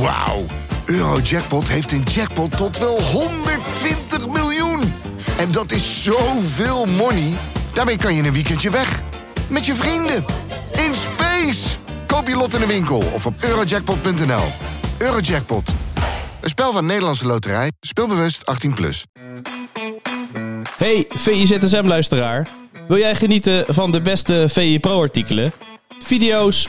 Wauw. Eurojackpot heeft een jackpot tot wel 120 miljoen. En dat is zoveel money. Daarmee kan je een weekendje weg. Met je vrienden. In space. Koop je lot in de winkel of op eurojackpot.nl. Eurojackpot. Een spel van Nederlandse Loterij. Speelbewust 18+. Plus. Hey VIZSM-luisteraar. Wil jij genieten van de beste VI Pro-artikelen, video's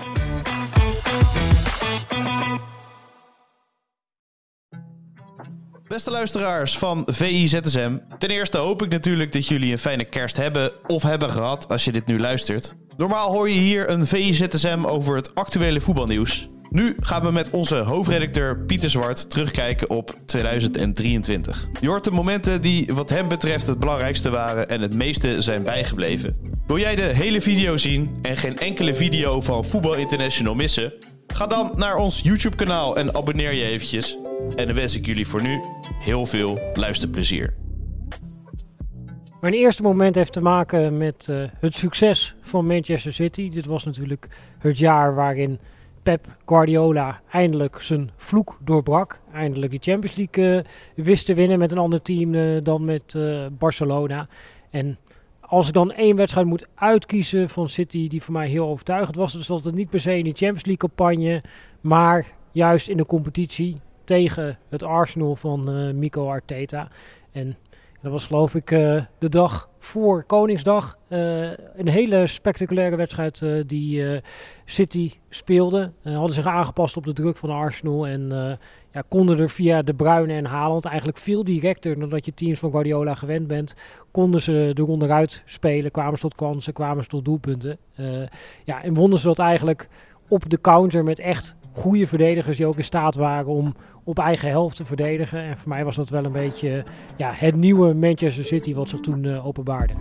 Beste luisteraars van VIZSM. Ten eerste hoop ik natuurlijk dat jullie een fijne kerst hebben of hebben gehad als je dit nu luistert. Normaal hoor je hier een VIZSM over het actuele voetbalnieuws. Nu gaan we met onze hoofdredacteur Pieter Zwart terugkijken op 2023. Je de momenten die wat hem betreft het belangrijkste waren en het meeste zijn bijgebleven. Wil jij de hele video zien en geen enkele video van Voetbal International missen? Ga dan naar ons YouTube kanaal en abonneer je eventjes. En dan wens ik jullie voor nu heel veel luisterplezier. Mijn eerste moment heeft te maken met uh, het succes van Manchester City. Dit was natuurlijk het jaar waarin Pep Guardiola eindelijk zijn vloek doorbrak. Eindelijk de Champions League uh, wist te winnen met een ander team uh, dan met Barcelona. En als ik dan één wedstrijd moet uitkiezen van City die voor mij heel overtuigend was, dan was het niet per se in die Champions League campagne, maar juist in de competitie tegen het Arsenal van uh, Mico Arteta. En dat was geloof ik uh, de dag voor Koningsdag. Uh, een hele spectaculaire wedstrijd die City speelde. hadden zich aangepast op de druk van Arsenal en ja, konden er via De Bruyne en Haaland eigenlijk veel directer dan dat je teams van Guardiola gewend bent. Konden ze de onderuit spelen, kwamen ze tot kansen, kwamen ze tot doelpunten. ja, en wonnen ze dat eigenlijk op de counter met echt goede verdedigers die ook in staat waren om op eigen helft te verdedigen. En voor mij was dat wel een beetje ja, het nieuwe Manchester City wat zich toen uh, openbaarde.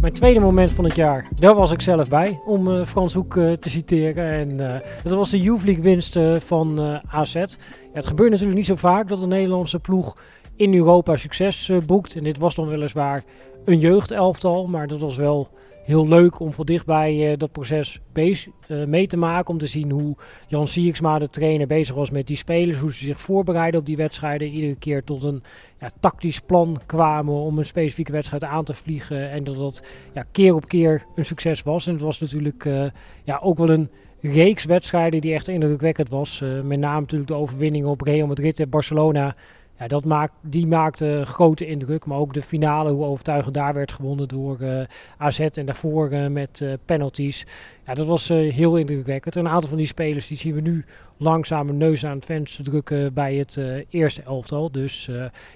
Mijn tweede moment van het jaar, daar was ik zelf bij, om uh, Frans Hoek uh, te citeren. En dat was de Youth League winst van AZ. Ja, het gebeurt natuurlijk niet zo vaak dat een Nederlandse ploeg in Europa succes boekt. En dit was dan weliswaar een jeugdelftal, maar dat was wel heel leuk om van dichtbij uh, dat proces uh, mee te maken. Om te zien hoe Jan Sierksma, de trainer, bezig was met die spelers. Hoe ze zich voorbereiden op die wedstrijden. Iedere keer tot een ja, tactisch plan kwamen om een specifieke wedstrijd aan te vliegen. En dat dat ja, keer op keer een succes was. En het was natuurlijk uh, ja, ook wel een reeks wedstrijden die echt indrukwekkend was. met name natuurlijk de overwinningen op Real Madrid en Barcelona. Ja, dat maakt, die maakte grote indruk. Maar ook de finale, hoe overtuigend daar werd gewonnen door uh, AZ. En daarvoor uh, met uh, penalties. Ja, dat was heel indrukwekkend. Een aantal van die spelers die zien we nu langzaam neus aan het venster drukken bij het eerste elftal. Dus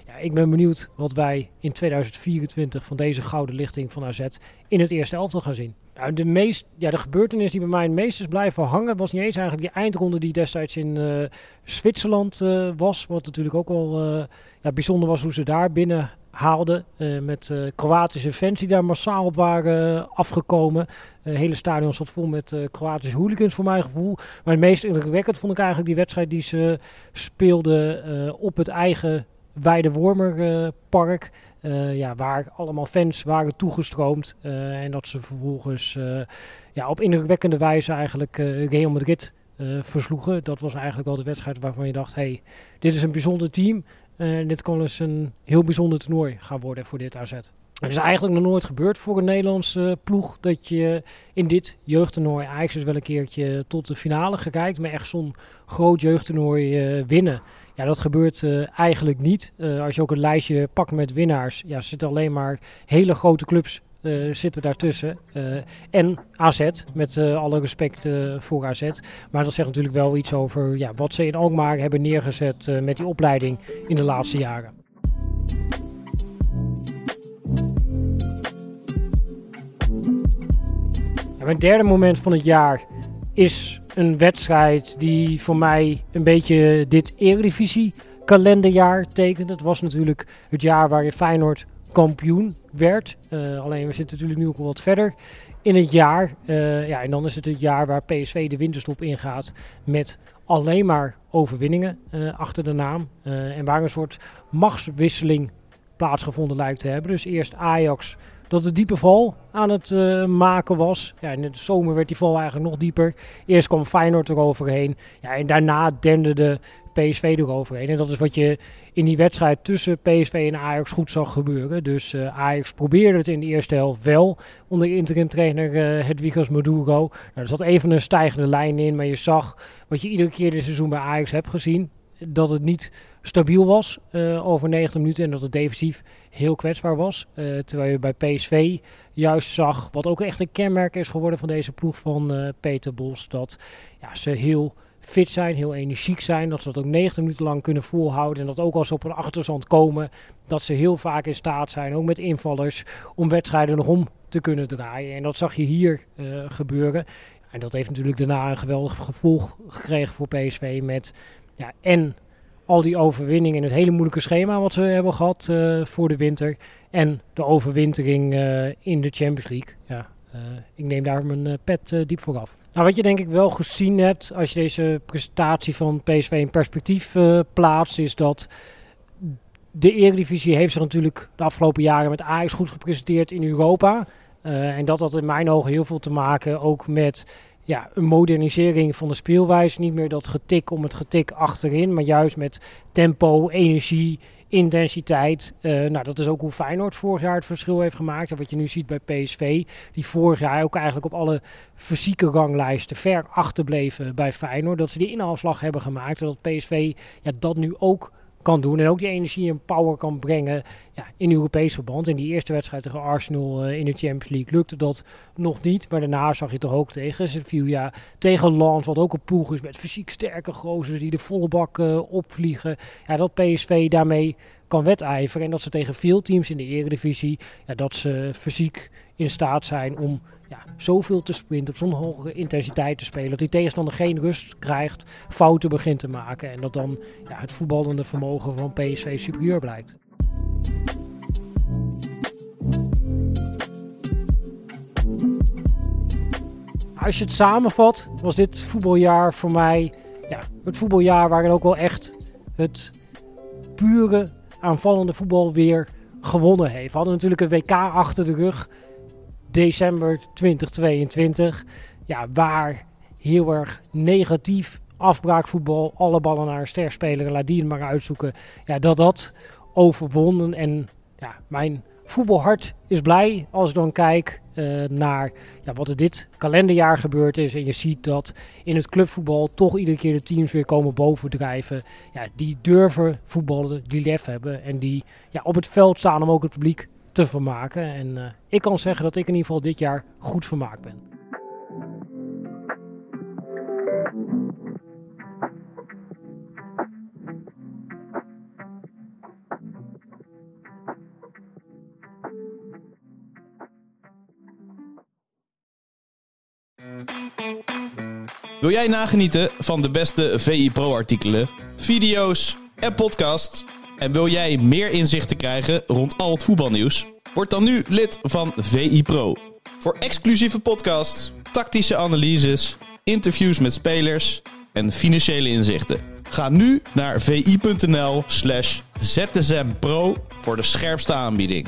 ja, ik ben benieuwd wat wij in 2024 van deze gouden lichting van AZ in het eerste elftal gaan zien. Nou, de, meest, ja, de gebeurtenis die bij mij het meest is blijven hangen was niet eens eigenlijk die eindronde die destijds in uh, Zwitserland uh, was. Wat natuurlijk ook wel uh, ja, bijzonder was hoe ze daar binnen haalden. met Kroatische fans die daar massaal op waren afgekomen. Het hele stadion zat vol met Kroatische hooligans voor mijn gevoel. Maar het meest indrukwekkend vond ik eigenlijk die wedstrijd die ze speelden op het eigen Weidewormerpark. Uh, ja, waar allemaal fans waren toegestroomd. Uh, en dat ze vervolgens uh, ja, op indrukwekkende wijze eigenlijk Real Madrid versloegen. Dat was eigenlijk wel de wedstrijd waarvan je dacht, hey, dit is een bijzonder team. En dit kan dus een heel bijzonder toernooi gaan worden voor dit AZ. Het is eigenlijk nog nooit gebeurd voor een Nederlandse ploeg dat je in dit jeugdtoernooi eigenlijk wel een keertje tot de finale gekijkt. Maar echt zo'n groot jeugdtoernooi winnen. Ja, dat gebeurt uh, eigenlijk niet. Uh, als je ook een lijstje pakt met winnaars, ja, zitten alleen maar hele grote clubs uh, zitten daartussen. en AZ, met alle respect voor AZ. Maar dat zegt natuurlijk wel iets over ja, wat ze in Alkmaar hebben neergezet met die opleiding in de laatste jaren. Ja, mijn derde moment van het jaar is een wedstrijd die voor mij een beetje dit Eredivisie kalenderjaar tekent. Het was natuurlijk het jaar waarin Feyenoord kampioen werd. alleen we zitten natuurlijk nu ook wat verder in het jaar. ja, en dan is het het jaar waar PSV de winterstop ingaat met alleen maar overwinningen achter de naam. en waar een soort machtswisseling plaatsgevonden lijkt te hebben. Dus eerst Ajax dat de diepe val aan het uh, maken was. Ja, in de zomer werd die val eigenlijk nog dieper. Eerst kwam Feyenoord eroverheen. Ja, en daarna dende de PSV eroverheen. En dat is wat je in die wedstrijd tussen PSV en Ajax goed zag gebeuren. Dus uh, Ajax probeerde het in de eerste helft wel onder interim trainer uh, Hedwigas Maduro. Nou, er zat even een stijgende lijn in, maar je zag wat je iedere keer dit seizoen bij Ajax hebt gezien. Dat het niet stabiel was uh, over 90 minuten en dat het defensief heel kwetsbaar was. Uh, terwijl je bij PSV juist zag, wat ook echt een kenmerk is geworden van deze ploeg van uh, Peter Bos, dat ja, ze heel fit zijn, heel energiek zijn, dat ze dat ook 90 minuten lang kunnen volhouden en dat ook als ze op een achterstand komen, dat ze heel vaak in staat zijn, ook met invallers, om wedstrijden nog om te kunnen draaien. En dat zag je hier gebeuren. En dat heeft natuurlijk daarna een geweldig gevolg gekregen voor PSV met ja, en al die overwinningen in het hele moeilijke schema wat ze hebben gehad uh, voor de winter. En de overwintering uh, in de Champions League. Ja, uh, ik neem daar mijn pet diep voor af. Nou, wat je denk ik wel gezien hebt als je deze presentatie van PSV in perspectief plaatst, is dat de Eredivisie heeft zich natuurlijk de afgelopen jaren met Ajax goed gepresenteerd in Europa. en dat had in mijn ogen heel veel te maken ook met ja, een modernisering van de speelwijze. Niet meer dat getik om het getik achterin, maar juist met tempo, energie, intensiteit. Uh, nou, dat is ook hoe Feyenoord vorig jaar het verschil heeft gemaakt. En wat je nu ziet bij PSV, die vorig jaar ook eigenlijk op alle fysieke ranglijsten ver achterbleven bij Feyenoord. Dat ze die inhaalslag hebben gemaakt. En dat PSV ja, dat nu ook kan doen. En ook die energie en power kan brengen ja, in Europees verband. In die eerste wedstrijd tegen Arsenal uh, in de Champions League lukte dat nog niet. Maar daarna zag je toch ook tegen Sevilla, tegen Lens, wat ook een ploeg is met fysiek sterke gozers die de volle bak uh, opvliegen. Ja, dat PSV daarmee kan wedijveren. En dat ze tegen veel teams in de eredivisie, ja, dat ze fysiek in staat zijn om ja, zoveel te sprinten, op zo'n hoge intensiteit te spelen. Dat die tegenstander geen rust krijgt, fouten begint te maken. En dat dan ja, het voetballende vermogen van PSV superieur blijkt. Als je het samenvat, was dit voetbaljaar voor mij ja, het voetbaljaar waarin ook wel echt het pure aanvallende voetbal weer gewonnen heeft. We hadden natuurlijk een WK achter de rug december 2022. Ja, waar heel erg negatief afbraakvoetbal, alle ballen naar een sterspeler, laat die het maar uitzoeken. Ja, dat dat overwonnen. En ja, mijn voetbalhart is blij als ik dan kijk uh, naar ja, wat er dit kalenderjaar gebeurd is. En je ziet dat in het clubvoetbal toch iedere keer de teams weer komen bovendrijven. Ja, die durven voetballen, die lef hebben en die ja, op het veld staan om ook het publiek te vermaken. En uh, ik kan zeggen dat ik in ieder geval dit jaar goed vermaakt ben. Wil jij nagenieten van de beste VI Pro artikelen, video's en podcasts? En wil jij meer inzichten krijgen rond al het voetbalnieuws? Word dan nu lid van VI Pro. Voor exclusieve podcasts, tactische analyses, interviews met spelers en financiële inzichten. Ga nu naar vi.nl/slash zsmpro voor de scherpste aanbieding.